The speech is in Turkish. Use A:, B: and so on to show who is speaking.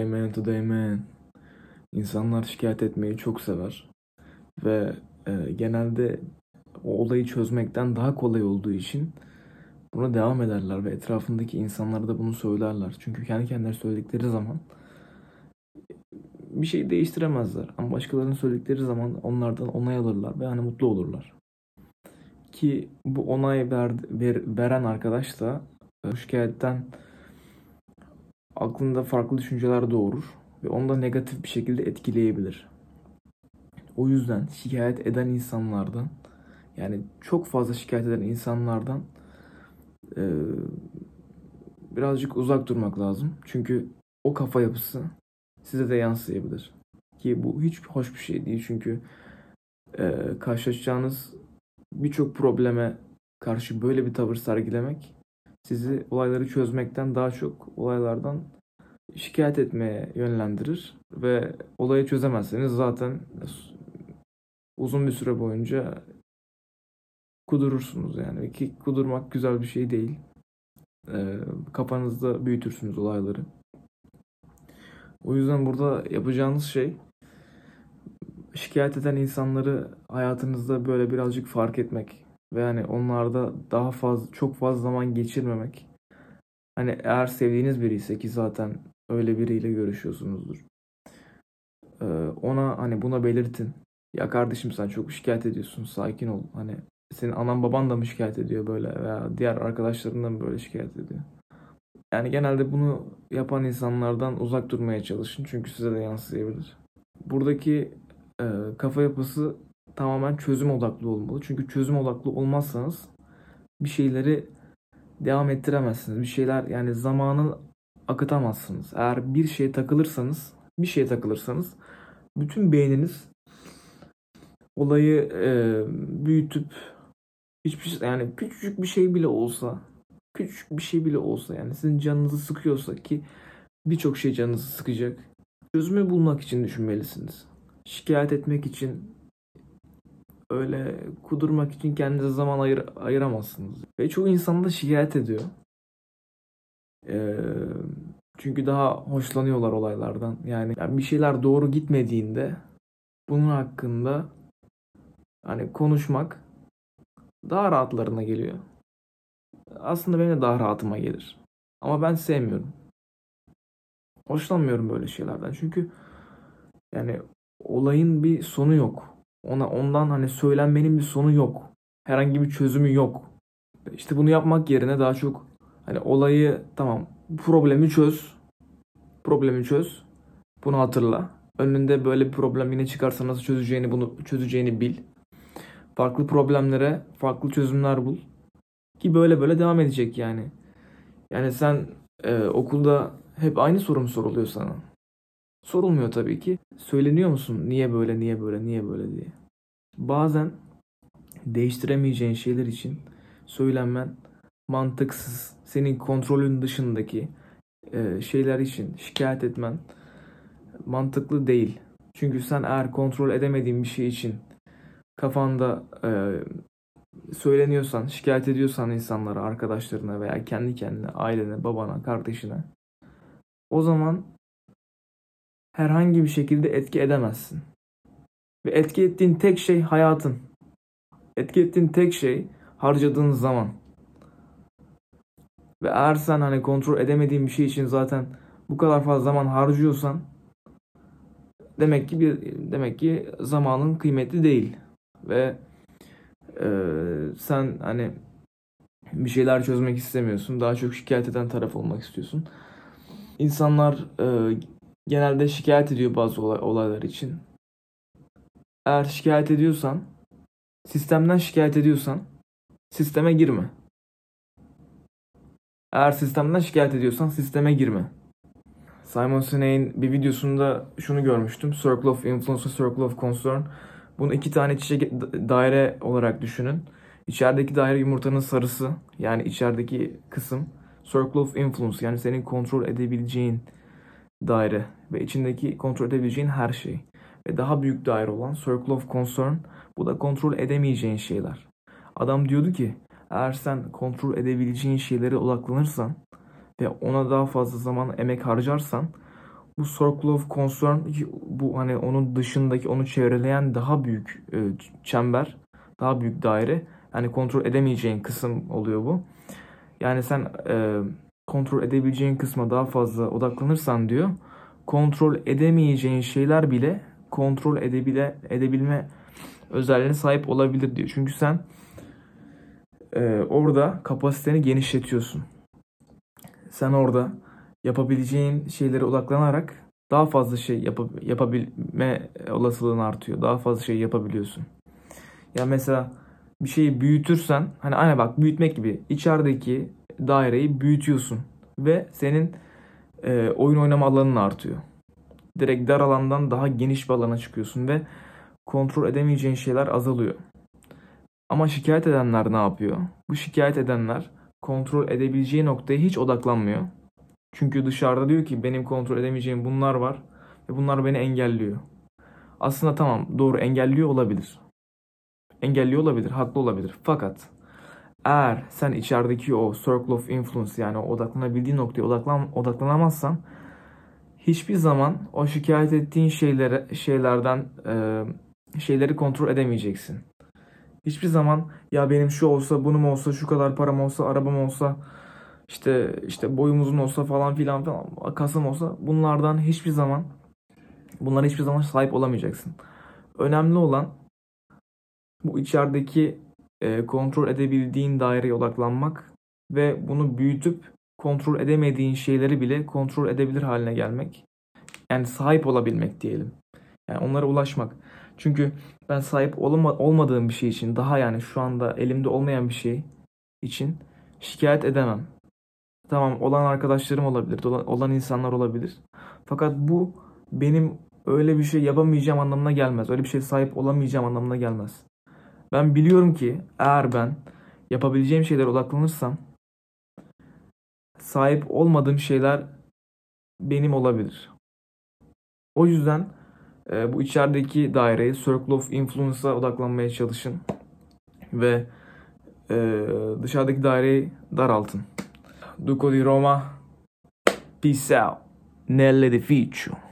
A: Amen to the amen. İnsanlar şikayet etmeyi çok sever. Ve e, genelde o olayı çözmekten daha kolay olduğu için buna devam ederler ve etrafındaki insanlara da bunu söylerler. Çünkü kendi kendileri söyledikleri zaman bir şey değiştiremezler. Ama başkalarının söyledikleri zaman onlardan onay alırlar ve hani mutlu olurlar. Ki bu onay ver, ver, veren arkadaş da bu şikayetten aklında farklı düşünceler doğurur ve onu da negatif bir şekilde etkileyebilir. O yüzden şikayet eden insanlardan yani çok fazla şikayet eden insanlardan e, birazcık uzak durmak lazım. Çünkü o kafa yapısı size de yansıyabilir. Ki bu hiç hoş bir şey değil çünkü e, karşılaşacağınız birçok probleme karşı böyle bir tavır sergilemek sizi olayları çözmekten daha çok olaylardan şikayet etmeye yönlendirir ve olayı çözemezseniz zaten uzun bir süre boyunca kudurursunuz yani ki kudurmak güzel bir şey değil. E, kafanızda büyütürsünüz olayları. O yüzden burada yapacağınız şey şikayet eden insanları hayatınızda böyle birazcık fark etmek ve yani onlarda daha fazla çok fazla zaman geçirmemek. Hani eğer sevdiğiniz biri ise ki zaten öyle biriyle görüşüyorsunuzdur. Ee, ona hani buna belirtin. Ya kardeşim sen çok şikayet ediyorsun. Sakin ol. Hani senin anan baban da mı şikayet ediyor böyle veya diğer arkadaşların da mı böyle şikayet ediyor? Yani genelde bunu yapan insanlardan uzak durmaya çalışın çünkü size de yansıyabilir. Buradaki e, kafa yapısı tamamen çözüm odaklı olmalı. Çünkü çözüm odaklı olmazsanız bir şeyleri devam ettiremezsiniz. Bir şeyler yani zamanı akıtamazsınız. Eğer bir şeye takılırsanız, bir şeye takılırsanız bütün beyniniz olayı e, büyütüp hiçbir şey, yani küçücük bir şey bile olsa küçük bir şey bile olsa yani sizin canınızı sıkıyorsa ki birçok şey canınızı sıkacak. Çözümü bulmak için düşünmelisiniz. Şikayet etmek için öyle kudurmak için kendinize zaman ayır, ayıramazsınız. Ve çoğu insan da şikayet ediyor. Ee, çünkü daha hoşlanıyorlar olaylardan. Yani, yani bir şeyler doğru gitmediğinde bunun hakkında hani konuşmak daha rahatlarına geliyor. Aslında benim de daha rahatıma gelir. Ama ben sevmiyorum. Hoşlanmıyorum böyle şeylerden. Çünkü yani olayın bir sonu yok. Ona ondan hani söylenmenin bir sonu yok. Herhangi bir çözümü yok. İşte bunu yapmak yerine daha çok hani olayı tamam problemi çöz. Problemi çöz. Bunu hatırla. Önünde böyle bir problem yine çıkarsa nasıl çözeceğini bunu çözeceğini bil. Farklı problemlere farklı çözümler bul. Ki böyle böyle devam edecek yani. Yani sen e, okulda hep aynı soru mu soruluyor sana? Sorulmuyor tabii ki. Söyleniyor musun? Niye böyle, niye böyle, niye böyle diye. Bazen değiştiremeyeceğin şeyler için söylenmen mantıksız, senin kontrolün dışındaki e, şeyler için şikayet etmen mantıklı değil. Çünkü sen eğer kontrol edemediğin bir şey için kafanda e, söyleniyorsan, şikayet ediyorsan insanlara, arkadaşlarına veya kendi kendine, ailene, babana, kardeşine o zaman herhangi bir şekilde etki edemezsin. Ve etki ettiğin tek şey hayatın. Etki ettiğin tek şey harcadığın zaman. Ve eğer sen hani kontrol edemediğin bir şey için zaten bu kadar fazla zaman harcıyorsan demek ki bir demek ki zamanın kıymetli değil ve e, sen hani bir şeyler çözmek istemiyorsun. Daha çok şikayet eden taraf olmak istiyorsun. İnsanlar e, genelde şikayet ediyor bazı olay, olaylar için. Eğer şikayet ediyorsan, sistemden şikayet ediyorsan sisteme girme. Eğer sistemden şikayet ediyorsan sisteme girme. Simon Sinek'in bir videosunda şunu görmüştüm. Circle of Influence Circle of Concern. Bunu iki tane çiçek daire olarak düşünün. İçerideki daire yumurtanın sarısı. Yani içerideki kısım. Circle of Influence yani senin kontrol edebileceğin daire. Ve içindeki kontrol edebileceğin her şey. Ve daha büyük daire olan Circle of Concern. Bu da kontrol edemeyeceğin şeyler. Adam diyordu ki eğer sen kontrol edebileceğin şeylere odaklanırsan ve ona daha fazla zaman emek harcarsan bu circle of concern bu hani onun dışındaki onu çevreleyen daha büyük e, çember, daha büyük daire. Yani kontrol edemeyeceğin kısım oluyor bu. Yani sen e, kontrol edebileceğin kısma daha fazla odaklanırsan diyor. Kontrol edemeyeceğin şeyler bile kontrol edebile edebilme özelliğine sahip olabilir diyor. Çünkü sen e, orada kapasiteni genişletiyorsun. Sen orada yapabileceğin şeylere odaklanarak daha fazla şey yap yapabilme olasılığın artıyor. Daha fazla şey yapabiliyorsun. Ya mesela bir şeyi büyütürsen hani aynı bak büyütmek gibi içerideki daireyi büyütüyorsun ve senin e, oyun oynama alanın artıyor. Direkt dar alandan daha geniş bir alana çıkıyorsun ve kontrol edemeyeceğin şeyler azalıyor. Ama şikayet edenler ne yapıyor? Bu şikayet edenler kontrol edebileceği noktaya hiç odaklanmıyor. Çünkü dışarıda diyor ki benim kontrol edemeyeceğim bunlar var ve bunlar beni engelliyor. Aslında tamam doğru engelliyor olabilir. Engelliyor olabilir, haklı olabilir. Fakat eğer sen içerideki o circle of influence yani odaklanabildiğin noktaya odaklan, odaklanamazsan hiçbir zaman o şikayet ettiğin şeylere şeylerden e, şeyleri kontrol edemeyeceksin. Hiçbir zaman ya benim şu olsa, bunun olsa, şu kadar param olsa, arabam olsa, işte işte boyumuzun olsa falan filan falan kasım olsa bunlardan hiçbir zaman bunlara hiçbir zaman sahip olamayacaksın. Önemli olan bu içerideki kontrol edebildiğin daireye odaklanmak ve bunu büyütüp kontrol edemediğin şeyleri bile kontrol edebilir haline gelmek. Yani sahip olabilmek diyelim. Yani onlara ulaşmak. Çünkü ben sahip olma, olmadığım bir şey için daha yani şu anda elimde olmayan bir şey için şikayet edemem. Tamam olan arkadaşlarım olabilir, olan insanlar olabilir. Fakat bu benim öyle bir şey yapamayacağım anlamına gelmez. Öyle bir şey sahip olamayacağım anlamına gelmez. Ben biliyorum ki eğer ben yapabileceğim şeylere odaklanırsam sahip olmadığım şeyler benim olabilir. O yüzden e, bu içerideki daireye Circle of Influence'a odaklanmaya çalışın. Ve e, dışarıdaki daireyi daraltın. Duco di Roma. Peace out. Nell'edificio.